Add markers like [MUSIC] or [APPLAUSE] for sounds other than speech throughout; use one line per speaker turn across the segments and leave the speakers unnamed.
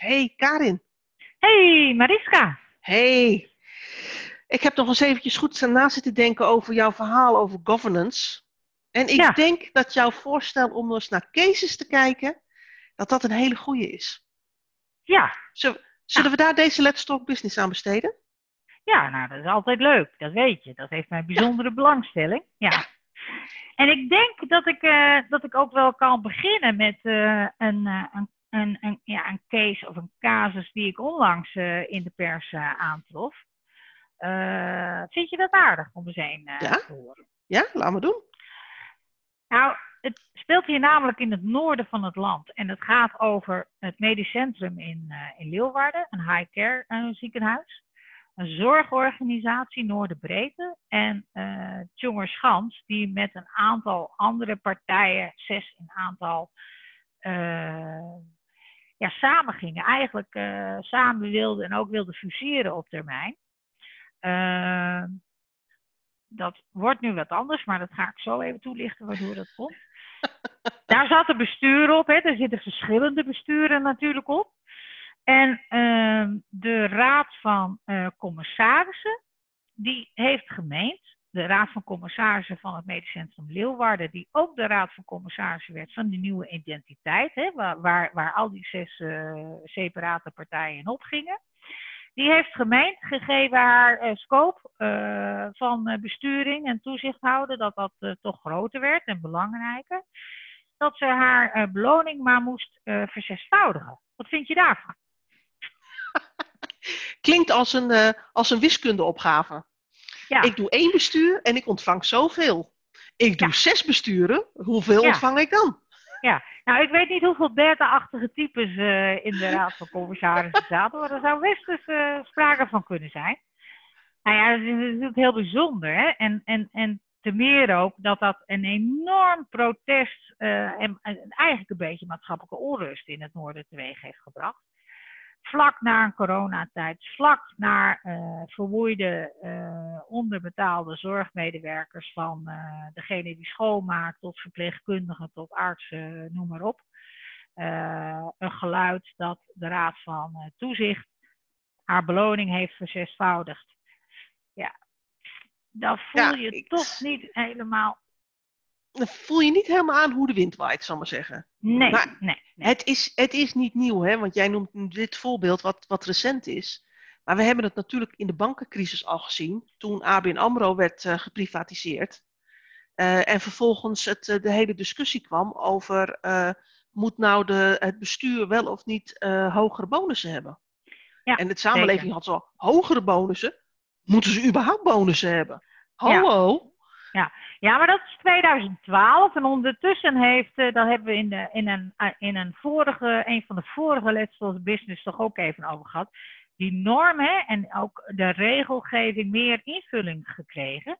Hey Karin.
Hey Mariska.
Hey. Ik heb nog eens eventjes goed na zitten denken over jouw verhaal over governance. En ik
Ja.
denk dat jouw voorstel om eens naar cases te kijken, dat dat een hele goede is.
Ja,
Zullen, zullen we daar deze Let's Talk Business aan besteden?
ja, nou dat is altijd leuk, dat weet je. Dat heeft mijn bijzondere belangstelling. Ja. En ik denk dat ik, eh, dat ik ook wel kan beginnen met eh, een, eh, een, een, een, ja, een case of een casus die ik onlangs eh, in de pers eh, aantrof. Eh, vind je dat aardig om eens een
Ja.
te horen?
Ja, laten we doen.
Nou, het speelt hier namelijk in het noorden van het land. En het gaat over het medisch centrum in, in Leeuwarden, een high-care eh, ziekenhuis. Een zorgorganisatie Noorderbreedte en eh Tjongerschans, die met een aantal andere partijen, zes in aantal, ja, samen gingen. Eigenlijk eh, samen wilden en ook wilden fuseren op termijn. Eh, dat wordt nu wat anders, maar dat ga ik zo even toelichten waardoor dat komt. [LAUGHS] Daar zat een bestuur op, hè. er zitten verschillende besturen natuurlijk op. En ehm, de raad van eh, commissarissen, die heeft gemeend, de raad van commissarissen van het Medisch Centrum Leeuwarden, die ook de raad van commissarissen werd van de nieuwe identiteit, hè, waar, waar, waar al die zes eh, separate partijen in opgingen. Die heeft gemeend, gegeven haar eh, scope eh, van besturing en toezicht houden, dat dat toch groter werd en belangrijker. Dat ze haar beloning maar moest verzesvoudigen. Wat vind je daarvan? [LAUGHS]
Klinkt als een, als een wiskundeopgave.
Ja,
Ik doe één bestuur en ik ontvang zoveel. Ik doe
Ja.
zes besturen, hoeveel
Ja.
ontvang ik dan?
nou ik weet niet hoeveel beta-achtige types eh, in de raad van commissarissen zaten, maar er zou best eens eh, sprake van kunnen zijn. Nou ja, dat is natuurlijk heel bijzonder. Hè? En, en, en te meer ook dat dat een enorm protest eh, en, en eigenlijk een beetje maatschappelijke onrust in het noorden teweeg heeft gebracht. Vlak na een coronatijd, vlak na eh, vermoeide, eh, onderbetaalde zorgmedewerkers van eh, degene die schoonmaakt tot verpleegkundigen, tot artsen, noem maar op. Een geluid dat de Raad van Toezicht haar beloning heeft verzesvoudigd. Ja, dan voel
Ja,
je
ik-
toch niet helemaal.
Voel je niet helemaal aan hoe de wind waait, zal ik maar zeggen.
Nee,
Maar-
nee. nee.
Het is, het is niet nieuw, hè? want jij noemt dit voorbeeld wat, wat recent is. Maar we hebben het natuurlijk in de bankencrisis al gezien, toen ABN AMRO werd eh, geprivatiseerd. Eh, en vervolgens het, eh, de hele discussie kwam over, moet nou de, het bestuur wel of niet hogere bonussen hebben?
Ja,
en de samenleving
zeker.
had zo, hogere bonussen? Moeten ze überhaupt bonussen hebben? Hallo?
Ja, maar dat is 2012. En ondertussen heeft, eh daar hebben we in, de, in, een, eh, in een, vorige, een van de vorige Let's Talk Business toch ook even over gehad. Die norm hè, en ook de regelgeving meer invulling gekregen.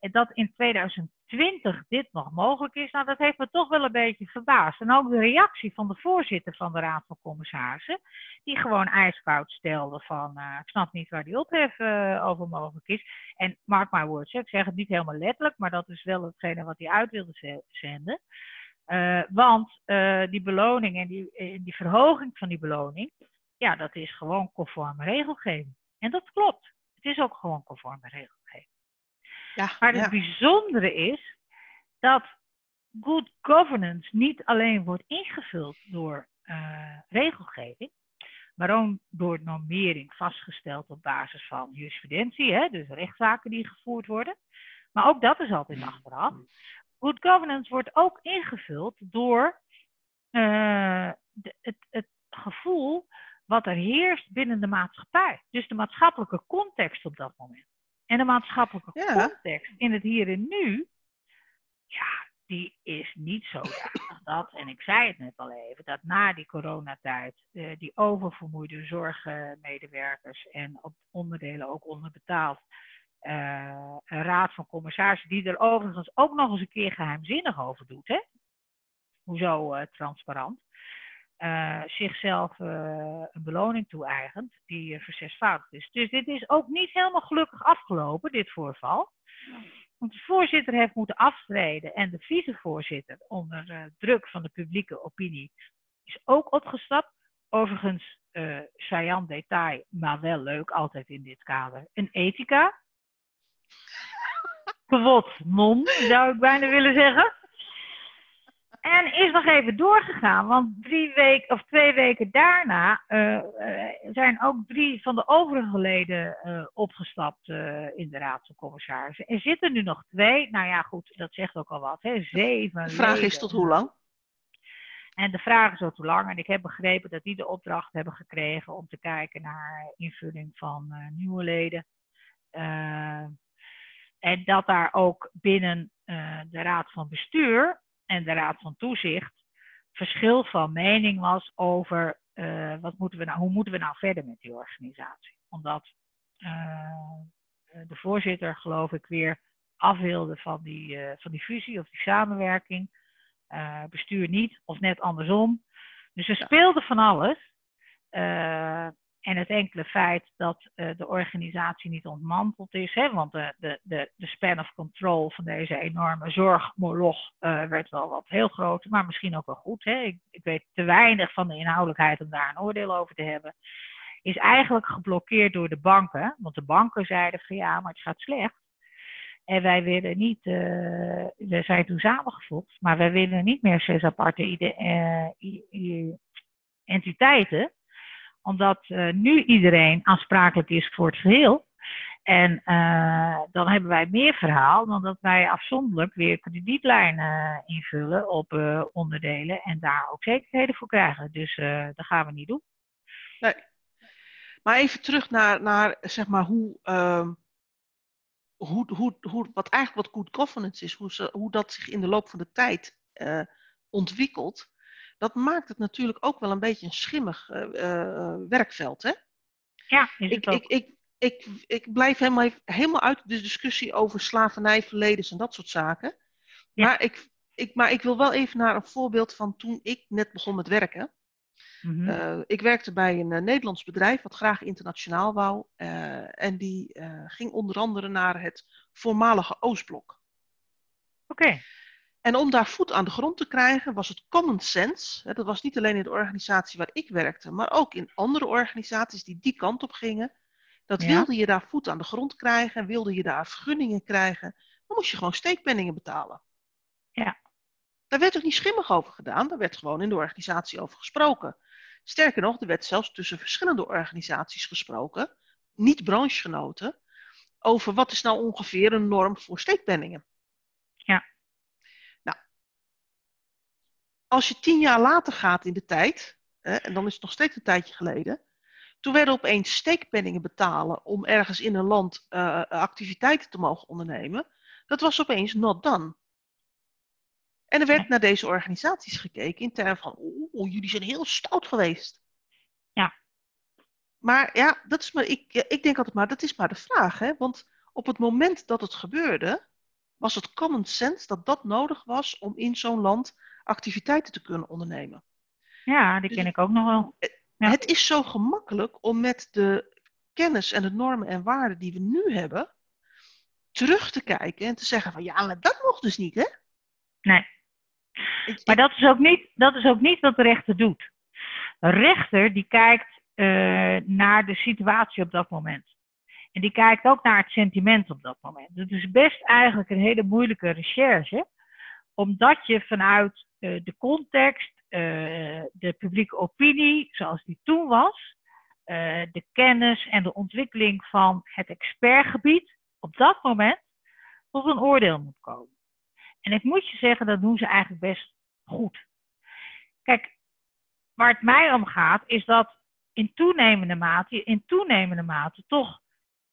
Dat in 2020 dit nog mogelijk is, nou dat heeft me toch wel een beetje verbaasd. En ook de reactie van de voorzitter van de Raad van Commissarissen, die gewoon ijskoud stelde van, eh, ik snap niet waar die ophef eh, over mogelijk is. En mark my words, ik zeg het niet helemaal letterlijk, maar dat is wel hetgene wat hij uit wilde ze- zenden. Eh, want die beloning en die, die verhoging van die beloning, ja, dat is gewoon conforme regelgeving. En dat klopt. Het is ook gewoon conforme regelgeving.
Ja,
Maar
ja.
het bijzondere is dat good governance niet alleen wordt ingevuld door eh, regelgeving, maar ook door normering vastgesteld op basis van jurisprudentie, hè, dus rechtszaken die gevoerd worden. Maar ook dat is altijd achteraf. Good governance wordt ook ingevuld door eh, de- het, het gevoel wat er heerst binnen de maatschappij. Dus de maatschappelijke context op dat moment. En de maatschappelijke
Ja.
context in het hier en nu, ja, die is niet zodanig dat, en ik zei het net al even, dat na die coronatijd eh, die oververmoeide zorgmedewerkers en op onderdelen ook onderbetaald, eh, een raad van commissarissen, die er overigens ook nog eens een keer geheimzinnig over doet, hè? Hoezo eh, transparant? Eh, zichzelf eh, een beloning toe-eigent die uh, verzesvoudigd is. Dus dit is ook niet helemaal gelukkig afgelopen, dit voorval. Want de voorzitter heeft moeten aftreden en de vicevoorzitter onder druk van de publieke opinie is ook opgestapt. overigens uh, saillant detail, maar wel leuk altijd in dit kader, een ethica. [LAUGHS] Kwot non, zou ik bijna willen zeggen. En is nog even doorgegaan, want drie weken of twee weken daarna uh, uh, zijn ook drie van de overige leden uh, opgestapt in de Raad van Commissarissen. Er zitten nu nog twee. Nou ja, goed, dat zegt ook al wat. Hè? Zeven.
De vraag
leden.
is tot hoe lang?
En de vraag is tot hoe lang. En ik heb begrepen dat die de opdracht hebben gekregen om te kijken naar invulling van nieuwe leden. en dat daar ook binnen de Raad van Bestuur en de Raad van Toezicht verschil van mening was over uh, wat moeten we nou, hoe moeten we nou verder met die organisatie. Omdat uh, de voorzitter, geloof ik, weer af wilde van die, uh, van die fusie of die samenwerking. bestuur niet, of net andersom. Dus er speelde van alles. En het enkele feit dat uh, de organisatie niet ontmanteld is, hè, want de, de, de, de span of control van deze enorme zorgmoloch uh, werd wel wat heel groot, maar misschien ook wel goed. Hè. Ik, ik, weet te weinig van de inhoudelijkheid om daar een oordeel over te hebben. Is eigenlijk geblokkeerd door de banken, want de banken zeiden van ja, maar het gaat slecht. En wij willen niet, uh, we zijn toen samengevoegd, maar wij willen niet meer zes aparte entiteiten omdat uh, nu iedereen aansprakelijk is voor het geheel. En uh, dan hebben wij meer verhaal dan dat wij afzonderlijk weer kredietlijnen invullen op uh, onderdelen en daar ook zekerheden voor krijgen. Dus dat gaan we niet doen.
Nee. Maar even terug naar, naar zeg maar hoe, ehm, hoe, hoe, hoe, wat eigenlijk wat good governance is, hoe, hoe dat zich in de loop van de tijd ontwikkelt dat maakt het natuurlijk ook wel een beetje een schimmig uh, werkveld. Hè?
Ja, is
ik,
het
ik, ik, ik, ik blijf helemaal, helemaal uit de discussie over slavernij, verledens en dat soort zaken. Ja. Maar, ik, ik, maar ik wil wel even naar een voorbeeld van toen ik net begon met werken. Uh, ik werkte bij een uh, Nederlands bedrijf wat graag internationaal wou. Uh, en die ging onder andere naar het voormalige Oostblok.
Oké. Okay.
En om daar voet aan de grond te krijgen was het common sense. Hè, dat was niet alleen in de organisatie waar ik werkte, maar ook in andere organisaties die die kant op gingen. Dat ja. wilde je daar voet aan de grond krijgen, wilde je daar vergunningen krijgen, dan moest je gewoon steekpenningen betalen.
Ja.
Daar werd ook niet schimmig over gedaan, daar werd gewoon in de organisatie over gesproken. Sterker nog, er werd zelfs tussen verschillende organisaties gesproken, niet branchegenoten, over wat is nou ongeveer een norm voor steekpenningen.
Ja
als je tien jaar later gaat in de tijd, hè, en dan is het nog steeds een tijdje geleden, toen werden opeens steekpenningen betalen om ergens in een land uh, activiteiten te mogen ondernemen. Dat was opeens not done. En er werd naar deze organisaties gekeken in termen van, oh, jullie zijn heel stout geweest.
Ja.
Maar ja, dat is maar, ik, ik denk altijd maar, dat is maar de vraag. Hè? Want op het moment dat het gebeurde, was het common sense dat dat nodig was om in zo'n land activiteiten te kunnen ondernemen.
Ja, die dus ken ik ook nog wel.
Ja. Het is zo gemakkelijk om met de kennis en de normen en waarden die we nu hebben, terug te kijken en te zeggen van ja, maar dat mocht dus niet, hè?
Nee. Ik, maar dat is, ook niet, dat is ook niet wat de rechter doet. Een rechter die kijkt uh, naar de situatie op dat moment. En die kijkt ook naar het sentiment op dat moment. Het is best eigenlijk een hele moeilijke recherche, omdat je vanuit uh, de context, uh, de publieke opinie zoals die toen was, uh, de kennis en de ontwikkeling van het expertgebied op dat moment tot een oordeel moet komen. En ik moet je zeggen, dat doen ze eigenlijk best goed. Kijk, waar het mij om gaat, is dat in toenemende mate, in toenemende mate toch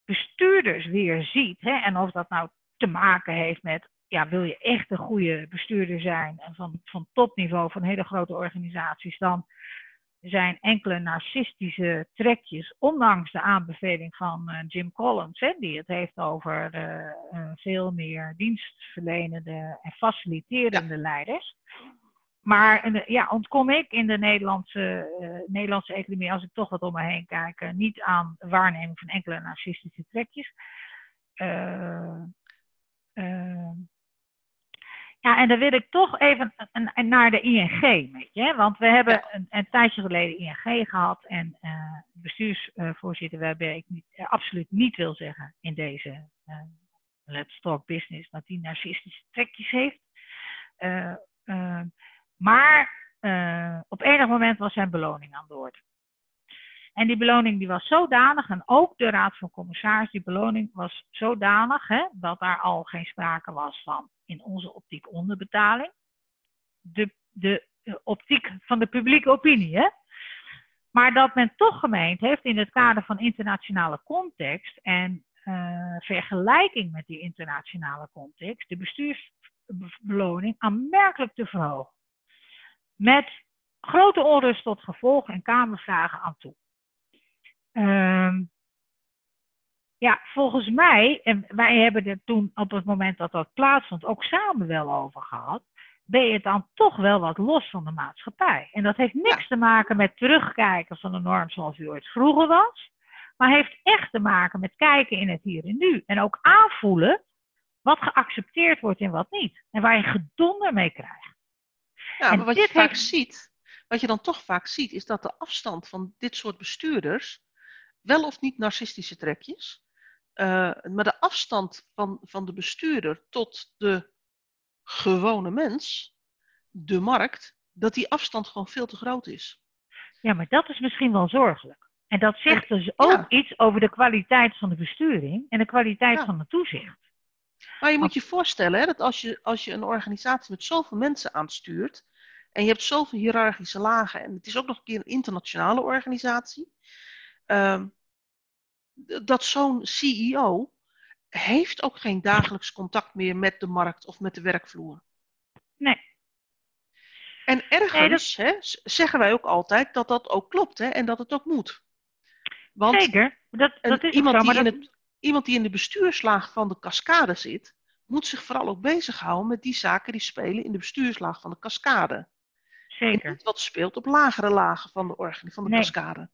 bestuurders weer ziet. Hè, en of dat nou te maken heeft met ja, wil je echt een goede bestuurder zijn en van, van topniveau van hele grote organisaties, dan zijn enkele narcistische trekjes, ondanks de aanbeveling van uh, Jim Collins, hè, die het heeft over uh, uh, veel meer dienstverlenende en faciliterende ja. leiders. Maar ja, ontkom ik in de Nederlandse, Nederlandse economie, als ik toch wat om me heen kijk, niet aan waarneming van enkele narcistische trekjes Ja, en dan wil ik toch even naar de ING, weet je. Want we hebben een, een, tijdje geleden ING gehad. En uh, bestuursvoorzitter, waarbij ik niet, absoluut niet wil zeggen in deze Let's Talk Business dat die narcistische trekjes heeft. maar op enig moment was zijn beloning aan de orde. En die beloning die was zodanig, en ook de Raad van Commissaris, die beloning was zodanig hè, dat daar al geen sprake was van in onze optiek onderbetaling. De, de, optiek van de publieke opinie. Hè? Maar dat men toch gemeend heeft in het kader van internationale context en uh, vergelijking met die internationale context, de bestuursbeloning aanmerkelijk te verhogen. Met grote onrust tot gevolg en kamervragen aan toe. Ehm, ja, volgens mij, en wij hebben er toen op het moment dat dat plaatsvond ook samen wel over gehad, ben je dan toch wel wat los van de maatschappij. En dat heeft niks te maken met terugkijken van de norm zoals u ooit vroeger was, maar heeft echt te maken met kijken in het hier en nu. En ook aanvoelen wat geaccepteerd wordt en wat niet. En waar je gedonder mee krijgt.
Ja, maar wat je vaak ziet, wat je dan toch vaak ziet, is dat de afstand van dit soort bestuurders wel of niet narcistische trekjes. Uh, maar de afstand van, van de bestuurder tot de gewone mens, de markt, dat die afstand gewoon veel te groot is.
Ja, maar dat is misschien wel zorgelijk. En dat zegt dus ook iets over de kwaliteit van de besturing en de kwaliteit van het toezicht.
Maar je moet je voorstellen hè, dat als je, als je een organisatie met zoveel mensen aanstuurt en je hebt zoveel hiërarchische lagen en het is ook nog een keer een internationale organisatie, uh, dat zo'n CEO heeft ook geen dagelijks contact meer met de markt of met de werkvloer.
Nee.
En ergens hè, zeggen wij ook altijd dat dat ook klopt hè, en dat het ook moet.
Want Zeker, dat, dat is
iemand,
die
in het, iemand die in de bestuurslaag van de cascade zit, moet zich vooral ook bezighouden met die zaken die spelen in de bestuurslaag van de cascade.
Zeker.
En niet wat speelt op lagere lagen van de, van de
nee.
cascade.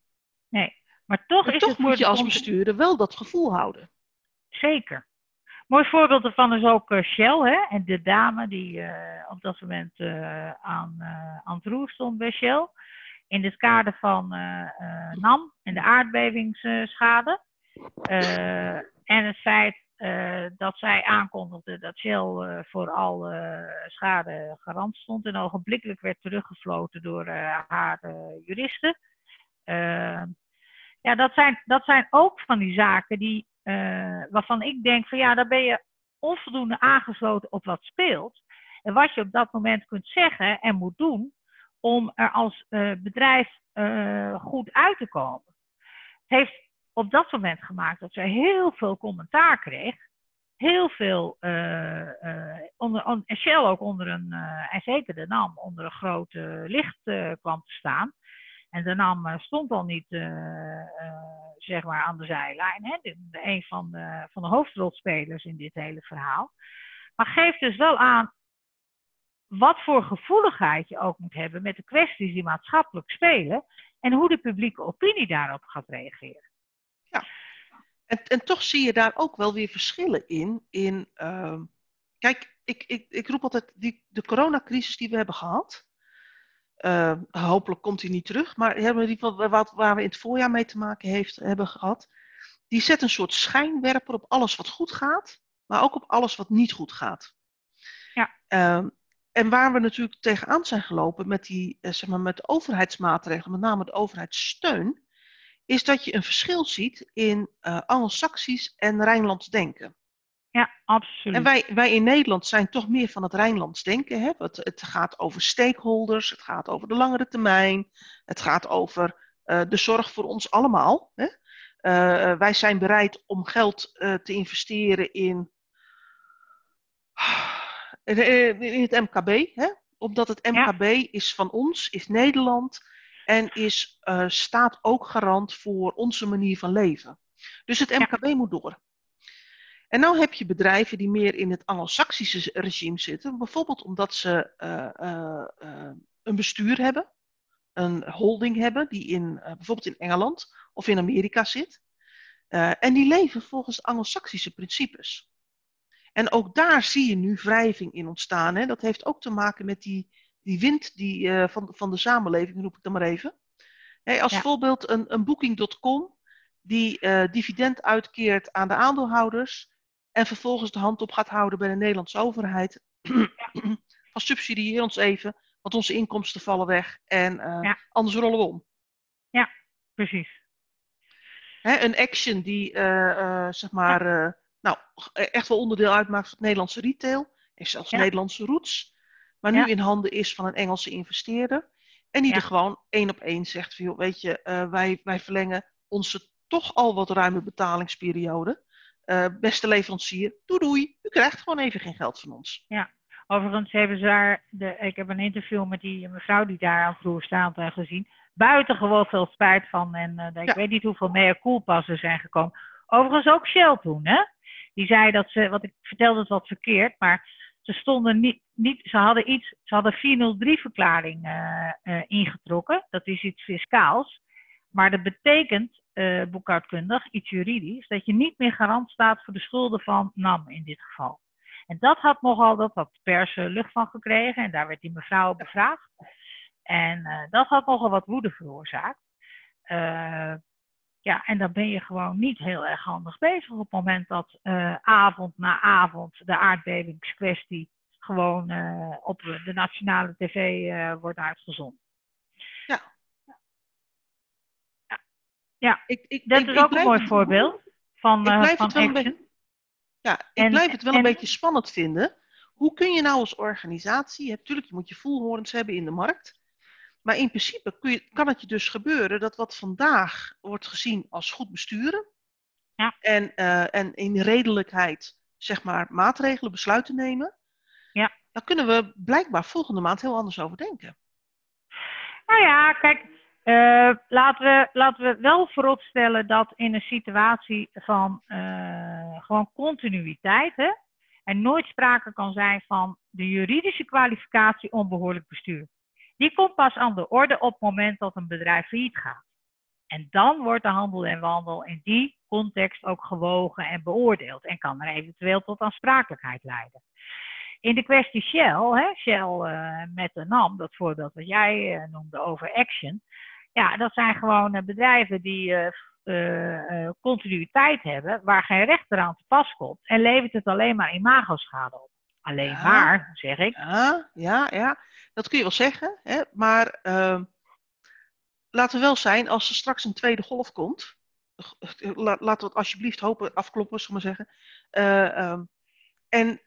Nee, maar toch, is
toch
het
moet je als bestuurder wel dat gevoel houden.
Zeker. Mooi voorbeeld ervan is ook uh, Shell. Hè? En de dame die uh, op dat moment uh, aan, aan het roer stond bij Shell. In het kader van NAM en de aardbevingsschade. en het feit dat zij aankondigde dat Shell voor al schade garant stond. En ogenblikkelijk werd teruggefloten door haar juristen. Ja, dat zijn, dat zijn ook van die zaken die, uh, waarvan ik denk van ja, daar ben je onvoldoende aangesloten op wat speelt. En wat je op dat moment kunt zeggen en moet doen om er als uh, bedrijf uh, goed uit te komen. Het heeft op dat moment gemaakt dat zij heel veel commentaar kreeg. Heel veel, onder, on, en Shell ook onder een, en zeker de NAM, onder een groot licht kwam te staan. En de NAM stond al niet uh, zeg maar aan de zijlijn. Hè? Een van de, van de hoofdrolspelers in dit hele verhaal. Maar geeft dus wel aan wat voor gevoeligheid je ook moet hebben met de kwesties die maatschappelijk spelen. En hoe de publieke opinie daarop gaat reageren.
Ja, en, en toch zie je daar ook wel weer verschillen in. in uh, kijk, ik, ik, ik roep altijd die, de coronacrisis die we hebben gehad uh, hopelijk komt hij niet terug. Maar hebben die, wat, waar we in het voorjaar mee te maken heeft, hebben gehad. Die zet een soort schijnwerper op alles wat goed gaat. Maar ook op alles wat niet goed gaat.
Ja.
Uh, en waar we natuurlijk tegenaan zijn gelopen met, die, uh, zeg maar, met overheidsmaatregelen, met name de overheidssteun, is dat je een verschil ziet in uh, Anglo-Saxisch en Rijnlands denken.
Ja, absoluut.
En wij, wij in Nederland zijn toch meer van het Rijnlands denken. Hè? Het, het gaat over stakeholders, het gaat over de langere termijn, het gaat over uh, de zorg voor ons allemaal. Hè? Uh, wij zijn bereid om geld uh, te investeren in, in het MKB. Hè? Omdat het MKB ja. is van ons, is Nederland en is, staat ook garant voor onze manier van leven. Dus het MKB ja. moet door. En nu heb je bedrijven die meer in het Anglo-Saxische regime zitten, bijvoorbeeld omdat ze uh, uh, uh, een bestuur hebben, een holding hebben, die in, bijvoorbeeld in Engeland of in Amerika zit. en die leven volgens Anglo-Saxische principes. En ook daar zie je nu wrijving in ontstaan. Hè? Dat heeft ook te maken met die, die wind die, van, van de samenleving, noem ik dan maar even. Hey, als voorbeeld een, een Booking.com die dividend uitkeert aan de aandeelhouders en vervolgens de hand op gaat houden bij de Nederlandse overheid. [CLEARS THROAT] Van subsidieer ons even, want onze inkomsten vallen weg en uh, anders rollen we om.
Ja, precies.
Hè, een action die uh, zeg maar, nou, echt wel onderdeel uitmaakt van het Nederlandse retail en zelfs Nederlandse roots, maar nu in handen is van een Engelse investeerder. En die er gewoon één op één zegt: van, joh, Weet je, wij, wij verlengen onze toch al wat ruime betalingsperiode. Uh, beste leverancier, doei doei, u krijgt gewoon even geen geld van ons.
Ja, overigens hebben ze daar, de, ik heb een interview met die mevrouw die daar aan vloer staat uh, gezien. Buitengewoon veel spijt van en uh, ik weet niet hoeveel meer koelpassen zijn gekomen. Overigens ook Shell toen, hè? Die zei dat ze, wat ik vertelde het wat verkeerd, maar ze stonden niet, niet ze hadden iets, ze hadden 403 verklaring ingetrokken. Dat is iets fiscaals. Maar dat betekent uh, boekhoudkundig, iets juridisch, dat je niet meer garant staat voor de schulden van NAM in dit geval. En dat had nogal, had pers lucht van gekregen en daar werd die mevrouw bevraagd. En uh, dat had nogal wat woede veroorzaakt. Ja, en dan ben je gewoon niet heel erg handig bezig op het moment dat avond na avond de aardbevingskwestie gewoon op de nationale tv wordt uitgezonden. Ja, ik, ik, dat ik, is ook een mooi voorbeeld van, uh, van action. Beetje,
ja, ik blijf het wel een beetje spannend vinden. Hoe kun je nou als organisatie, natuurlijk, je moet je voelhorens hebben in de markt. Maar in principe kun je, kan het je dus gebeuren dat wat vandaag wordt gezien als goed besturen. Ja. En, uh, en in redelijkheid, zeg maar, maatregelen, besluiten nemen. Ja. Dan kunnen we blijkbaar volgende maand heel anders over denken.
Nou ja, kijk, uh, laten, we, laten we wel vooropstellen dat in een situatie van uh, gewoon continuïteit hè, er nooit sprake kan zijn van de juridische kwalificatie onbehoorlijk bestuur. Die komt pas aan de orde op het moment dat een bedrijf failliet gaat. En dan wordt de handel en wandel in die context ook gewogen en beoordeeld en kan er eventueel tot aansprakelijkheid leiden. In de kwestie Shell, hè, Shell uh, met de NAM, dat voorbeeld wat jij noemde over Action, ja, dat zijn gewoon eh, bedrijven die uh, continuïteit hebben, waar geen rechter aan te pas komt. En levert het alleen maar imagoschade op. Alleen maar, zeg ik.
Ja, ja, ja, dat kun je wel zeggen. Hè? Maar uh, laten we wel zijn, als er straks een tweede golf komt, laten we het alsjeblieft hopen afkloppen, zullen we zeggen. Uh, um, en,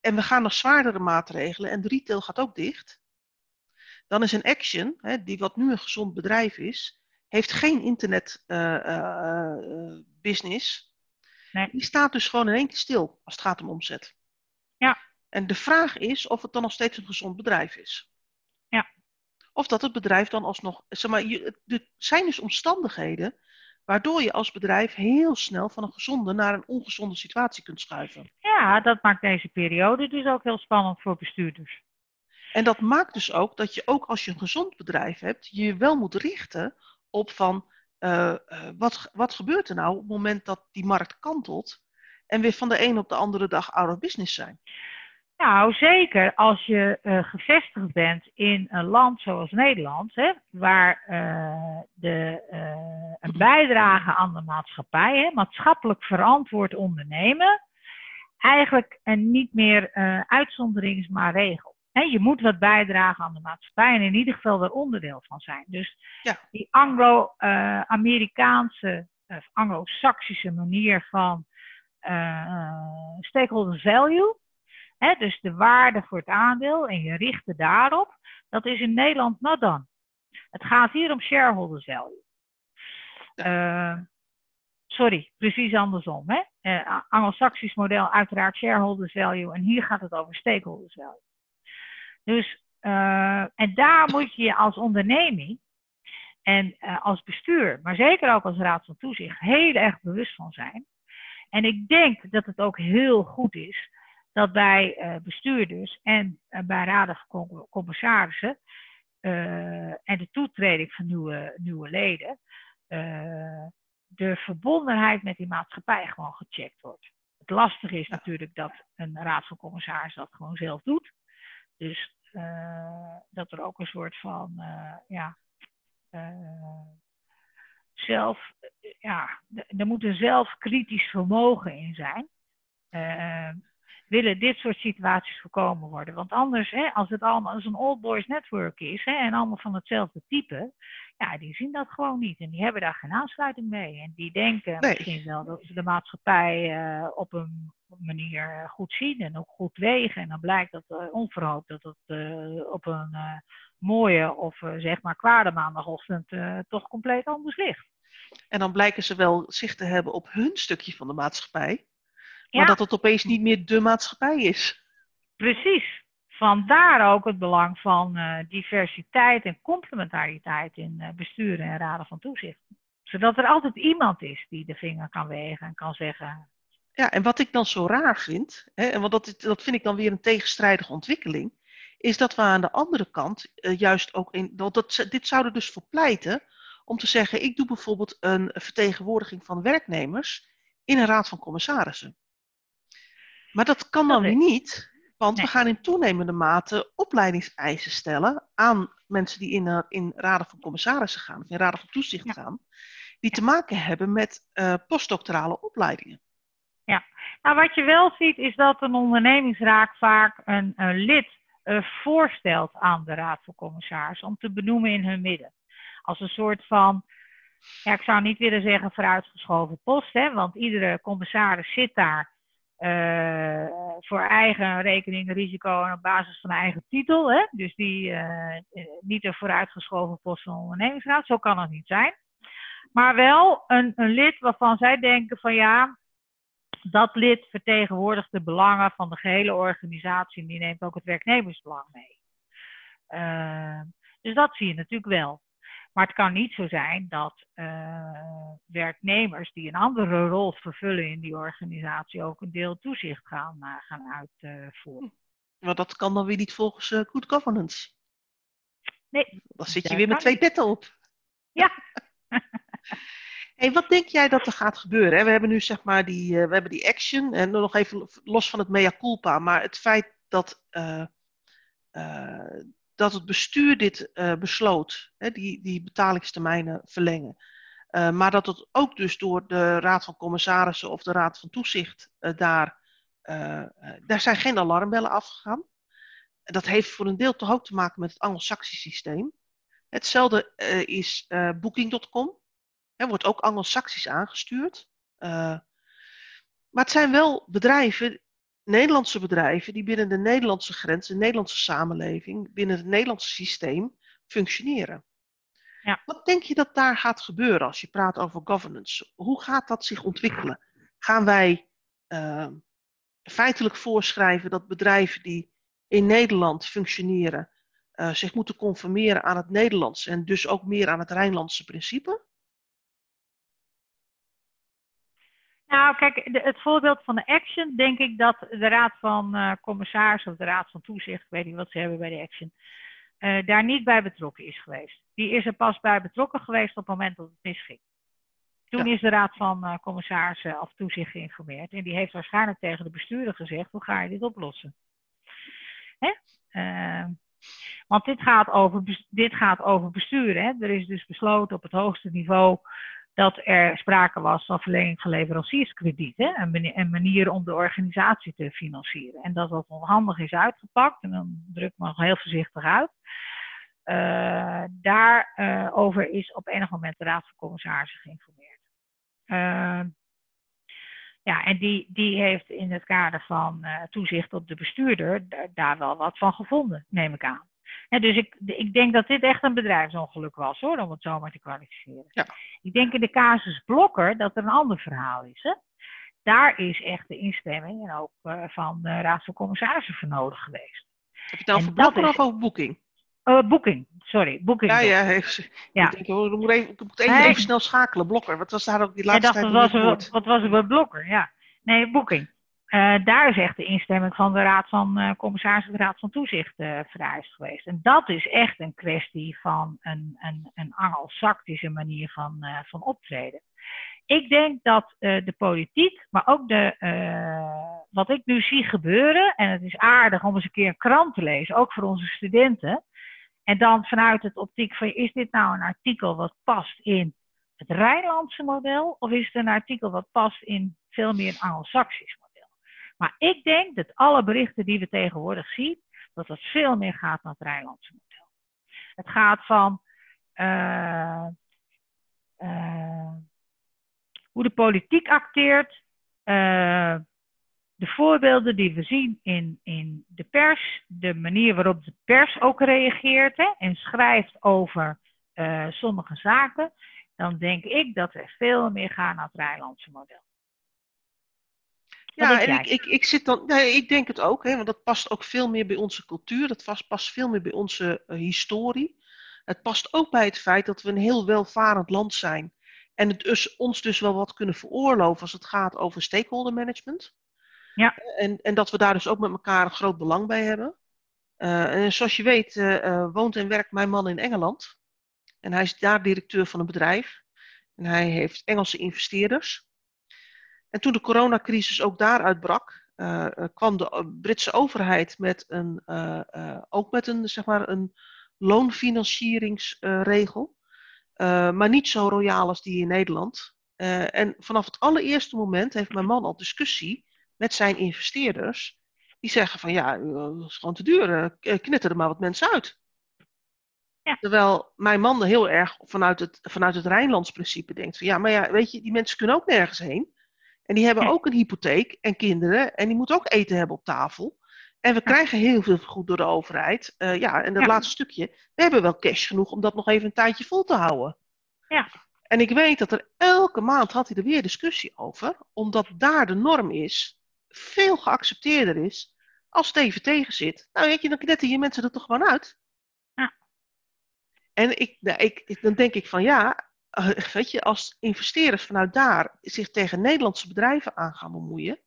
en we gaan nog zwaardere maatregelen en de retail gaat ook dicht. Dan is een Action, hè, die wat nu een gezond bedrijf is, heeft geen internet uh, uh, business. Nee. Die staat dus gewoon in één keer stil als het gaat om omzet. Ja. En de vraag is of het dan nog steeds een gezond bedrijf is. Ja. Of dat het bedrijf dan alsnog. Zeg maar, er zijn dus omstandigheden waardoor je als bedrijf heel snel van een gezonde naar een ongezonde situatie kunt schuiven.
Ja, dat maakt deze periode dus ook heel spannend voor bestuurders.
En dat maakt dus ook dat je ook als je een gezond bedrijf hebt, je wel moet richten op van uh, uh, wat, wat gebeurt er nou op het moment dat die markt kantelt en weer van de een op de andere dag out of business zijn.
Nou, zeker als je uh, gevestigd bent in een land zoals Nederland, hè, waar de, een bijdrage aan de maatschappij, hè, maatschappelijk verantwoord ondernemen, eigenlijk een niet meer uitzondering is, maar regel je moet wat bijdragen aan de maatschappij en in ieder geval er onderdeel van zijn. Dus ja. die Anglo-Amerikaanse, uh, Anglo-Saxische manier van uh, stakeholder value, dus de waarde voor het aandeel en je richten daarop, dat is in Nederland not dan. Het gaat hier om shareholder value. Uh, sorry, precies andersom. Hè? Uh, Anglo-Saxisch model uiteraard shareholder value en hier gaat het over stakeholder value. Dus, uh, en daar moet je als onderneming en uh, als bestuur, maar zeker ook als raad van toezicht, heel erg bewust van zijn. En ik denk dat het ook heel goed is dat bij uh, bestuurders en bij raden van commissarissen en de toetreding van nieuwe, nieuwe leden de verbondenheid met die maatschappij gewoon gecheckt wordt. Het lastige is natuurlijk dat een raad van commissaris dat gewoon zelf doet. Dus dat er ook een soort van ja, zelf, ja, er moet een zelfkritisch vermogen in zijn willen dit soort situaties voorkomen worden. Want anders, hè, als het allemaal als een old boys network is hè, en allemaal van hetzelfde type, ja, die zien dat gewoon niet. En die hebben daar geen aansluiting mee. En die denken misschien wel dat ze de maatschappij uh, op een manier goed zien en ook goed wegen. En dan blijkt dat uh, onverhoopt dat het uh, op een mooie of zeg maar kwade maandagochtend toch compleet anders ligt.
En dan blijken ze wel zicht te hebben op hun stukje van de maatschappij. Maar dat het opeens niet meer de maatschappij is.
Precies. Vandaar ook het belang van uh, diversiteit en complementariteit in uh, besturen en raden van toezicht. Zodat er altijd iemand is die de vinger kan wegen en kan zeggen.
Ja, en wat ik dan zo raar vind, hè, en want dat, dat vind ik dan weer een tegenstrijdige ontwikkeling, is dat we aan de andere kant uh, juist ook in. Dat, dat, dit zou er dus voor pleiten om te zeggen: ik doe bijvoorbeeld een vertegenwoordiging van werknemers in een raad van commissarissen. Maar dat kan dan weer niet, want we gaan in toenemende mate opleidingseisen stellen aan mensen die in, in raden van commissarissen gaan, of in raden van toezicht gaan, die te maken hebben met uh, postdoctorale opleidingen.
Ja, nou wat je wel ziet is dat een ondernemingsraad vaak een, een lid uh, voorstelt aan de raad van commissarissen om te benoemen in hun midden. Als een soort van, ik zou niet willen zeggen vooruitgeschoven post, hè, want iedere commissaris zit daar uh, voor eigen rekening risico en op basis van eigen titel. Hè? Dus die uh, niet een vooruitgeschoven post van ondernemingsraad. Zo kan het niet zijn. Maar wel een, een lid waarvan zij denken van ja, dat lid vertegenwoordigt de belangen van de gehele organisatie en die neemt ook het werknemersbelang mee. Uh, dus dat zie je natuurlijk wel. Maar het kan niet zo zijn dat uh, werknemers die een andere rol vervullen in die organisatie ook een deel toezicht gaan, uh, gaan uitvoeren.
maar dat kan dan weer niet volgens uh, good governance.
Nee.
Dan zit je weer met twee petten op.
Ja. [LAUGHS]
hey, wat denk jij dat er gaat gebeuren? We hebben nu zeg maar die, we hebben die action en nog even los van het mea culpa, maar het feit dat dat het bestuur dit besloot, hè, die, die betalingstermijnen verlengen. Maar dat het ook dus door de Raad van Commissarissen of de Raad van Toezicht daar, daar zijn geen alarmbellen afgegaan. Dat heeft voor een deel toch ook te maken met het Anglo-Saxisch systeem. Hetzelfde is Booking.com. Er wordt ook Anglo-Saxisch aangestuurd. maar het zijn wel bedrijven Nederlandse bedrijven die binnen de Nederlandse grens, de Nederlandse samenleving, binnen het Nederlandse systeem functioneren. Ja. Wat denk je dat daar gaat gebeuren als je praat over governance? Hoe gaat dat zich ontwikkelen? Gaan wij uh, feitelijk voorschrijven dat bedrijven die in Nederland functioneren uh, zich moeten conformeren aan het Nederlands en dus ook meer aan het Rijnlandse principe?
Nou, kijk, de, het voorbeeld van de Action, denk ik dat de Raad van uh, Commissarissen of de Raad van Toezicht, ik weet niet wat ze hebben bij de Action, uh, daar niet bij betrokken is geweest. Die is er pas bij betrokken geweest op het moment dat het misging. Toen is de Raad van uh, Commissarissen of Toezicht geïnformeerd en die heeft waarschijnlijk tegen de bestuurder gezegd: hoe ga je dit oplossen? Hè? want dit gaat over, dit gaat over bestuur. Hè? Er is dus besloten op het hoogste niveau dat er sprake was van verlenging van leverancierskredieten. Een, manier om de organisatie te financieren. En dat dat onhandig is uitgepakt, en dan druk ik me nog heel voorzichtig uit. Uh, daarover uh, is op enig moment de Raad van Commissarissen geïnformeerd. Uh, ja, en die, die heeft in het kader van toezicht op de bestuurder daar wel wat van gevonden, neem ik aan dus ik, ik denk dat dit echt een bedrijfsongeluk was, hoor, om het zo maar te kwalificeren. Ja. Ik denk in de casus Blokker dat er een ander verhaal is. Hè? Daar is echt de instemming en ook uh, van de Raad van Commissarissen voor nodig geweest.
Heb je het dan over Blokker is... of over Boeking?
Uh, boeking, sorry, Booking.
Ja, ja, heeft, ja. Ik, ik moet even, ik moet even, even, snel schakelen. Blokker, wat was daar ook die laatste
tijd? Wat was, wat was er bij Blokker? Ja, nee, Booking. Uh, daar is echt de instemming van de Raad van uh, Commissarissen, de Raad van Toezicht uh, vereist geweest. En dat is echt een kwestie van een, een, een angelsactische manier van, van optreden. ik denk dat de politiek, maar ook de, wat ik nu zie gebeuren, en het is aardig om eens een keer een krant te lezen, ook voor onze studenten. En dan vanuit het optiek van, is dit nou een artikel wat past in het Rijnlandse model, of is het een artikel wat past in veel meer een Anglo-Saxisch model? Maar ik denk dat alle berichten die we tegenwoordig zien, dat het veel meer gaat naar het Rijnlandse model. Het gaat van uh, uh, hoe de politiek acteert, uh, de voorbeelden die we zien in, in de pers, de manier waarop de pers ook reageert hè, en schrijft over sommige zaken, dan denk ik dat we veel meer gaan naar het Rijnlandse model.
Ja, en ik, ik, ik, zit dan, nee, ik denk het ook, hè, want dat past ook veel meer bij onze cultuur, dat past, past veel meer bij onze uh, historie. Het past ook bij het feit dat we een heel welvarend land zijn en het dus, ons dus wel wat kunnen veroorloven als het gaat over stakeholder management.
Ja.
En, en dat we daar dus ook met elkaar een groot belang bij hebben. Uh, en zoals je weet uh, woont en werkt mijn man in Engeland. En hij is daar directeur van een bedrijf. En hij heeft Engelse investeerders. En toen de coronacrisis ook daar uitbrak, uh, kwam de Britse overheid met een, uh, ook met een, zeg maar, een loonfinancieringsregel. maar niet zo royaal als die in Nederland. en vanaf het allereerste moment heeft mijn man al discussie met zijn investeerders. Die zeggen van ja, dat is gewoon te duur. knitter er maar wat mensen uit.
Ja.
Terwijl mijn man heel erg vanuit het, vanuit het Rijnlands principe denkt van ja, maar ja, weet je, die mensen kunnen ook nergens heen. En die hebben ook een hypotheek en kinderen en die moeten ook eten hebben op tafel. En we krijgen heel veel vergoed door de overheid. Uh, ja, en dat
Ja.
laatste stukje, we hebben wel cash genoeg om dat nog even een tijdje vol te houden.
Ja.
En ik weet dat er elke maand had hij er weer discussie over, omdat daar de norm is, veel geaccepteerder is, als het even tegen zit. Nou weet je, dan knetten je mensen er toch gewoon uit.
Ja.
En ik, nou, ik, dan denk ik van ja, eh, weet je, als investeerders vanuit daar zich tegen Nederlandse bedrijven aan gaan bemoeien,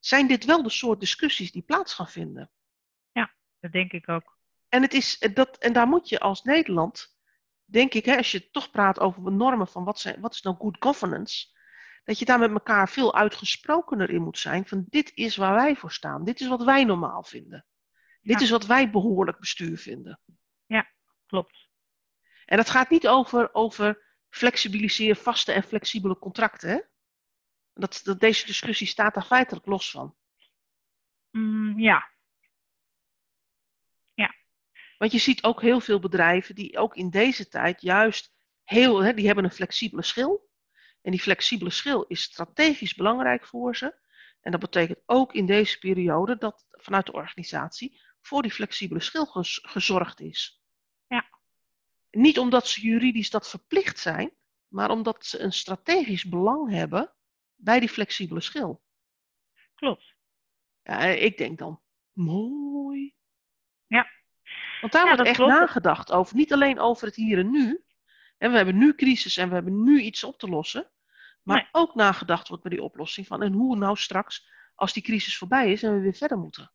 zijn dit wel de soort discussies die plaats gaan vinden.
Dat denk ik ook.
En, het is, eh, dat, en daar moet je als Nederland, denk ik, hè, als je toch praat over normen van wat, zijn, wat is nou good governance, dat je daar met elkaar veel uitgesprokener in moet zijn van dit is waar wij voor staan, dit is wat wij normaal vinden. Dit
Ja.
is wat wij behoorlijk bestuur vinden.
Klopt.
En dat gaat niet over, over flexibiliseer vaste en flexibele contracten. Hè? Dat, dat, deze discussie staat daar feitelijk los van.
Mm, ja,
Want je ziet ook heel veel bedrijven die ook in deze tijd juist heel, hè, die hebben een flexibele schil. En die flexibele schil is strategisch belangrijk voor ze. En dat betekent ook in deze periode dat vanuit de organisatie voor die flexibele schil gez- gezorgd is. Niet omdat ze juridisch dat verplicht zijn, maar omdat ze een strategisch belang hebben bij die flexibele schil.
klopt.
Ja, ik denk dan, mooi.
Ja.
Want daar
Ja,
wordt echt
klopt.
nagedacht over, niet alleen over het hier en nu. En we hebben nu crisis en we hebben nu iets op te lossen. Maar
Nee.
ook nagedacht wordt bij die oplossing van, en hoe nou straks, als die crisis voorbij is en we weer verder moeten.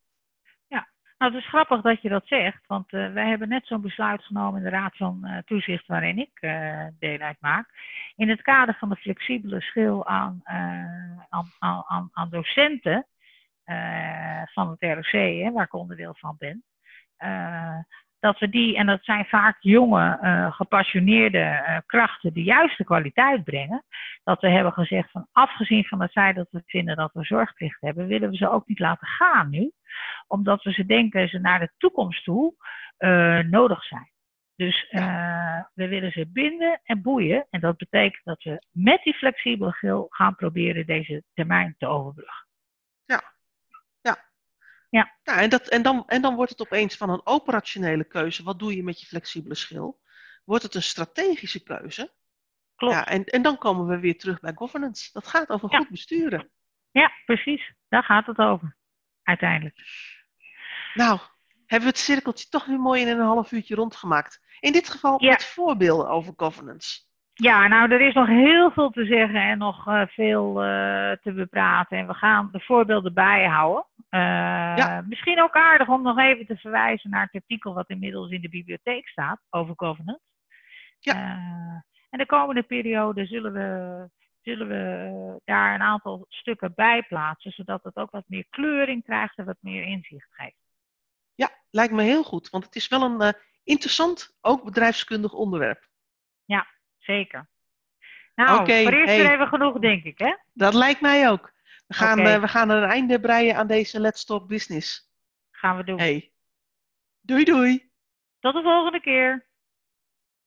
Nou, het is grappig dat je dat zegt, want eh, wij hebben net zo'n besluit genomen in de Raad van eh, Toezicht waarin ik eh, deel uitmaak. In het kader van de flexibele schil aan, aan, aan, aan- docenten van het ROC, waar ik onderdeel van ben. Dat we die, en dat zijn vaak jonge, eh, gepassioneerde eh, krachten die juist de kwaliteit brengen. Dat we hebben gezegd van afgezien van het feit dat we vinden dat we zorgplicht hebben, willen we ze ook niet laten gaan nu omdat we ze denken ze naar de toekomst toe eh, nodig zijn. Dus we willen ze binden en boeien. En dat betekent dat we met die flexibele gil gaan proberen deze termijn te overbruggen.
Ja, en, dat, en, dan, en dan wordt het opeens van een operationele keuze, wat doe je met je flexibele schil, wordt het een strategische keuze.
Klopt.
Ja, en, en dan komen we weer terug bij governance. Dat gaat over
Ja.
goed besturen.
Ja, precies. Daar gaat het over. Uiteindelijk.
Nou, hebben we het cirkeltje toch weer mooi in een half uurtje rondgemaakt. In dit geval
Ja.
met voorbeelden over governance.
Ja, nou, er is nog heel veel te zeggen en nog eh, veel eh, te bepraten. En we gaan de voorbeelden bijhouden. Eh,
Ja.
Misschien ook aardig om nog even te verwijzen naar het artikel wat inmiddels in de bibliotheek staat over governance.
Ja.
En de komende periode zullen we, zullen we daar een aantal stukken bij plaatsen, zodat het ook wat meer kleuring krijgt en wat meer inzicht geeft.
Ja, lijkt me heel goed, want het is wel een interessant, ook bedrijfskundig onderwerp.
Ja, zeker. Nou, voor eerst
hey.
weer even genoeg, denk ik, hè?
Dat lijkt mij ook. We gaan, eh, we gaan er een einde breien aan deze Let's Talk Business.
Gaan we doen.
Hey. Doei doei.
Tot de volgende keer.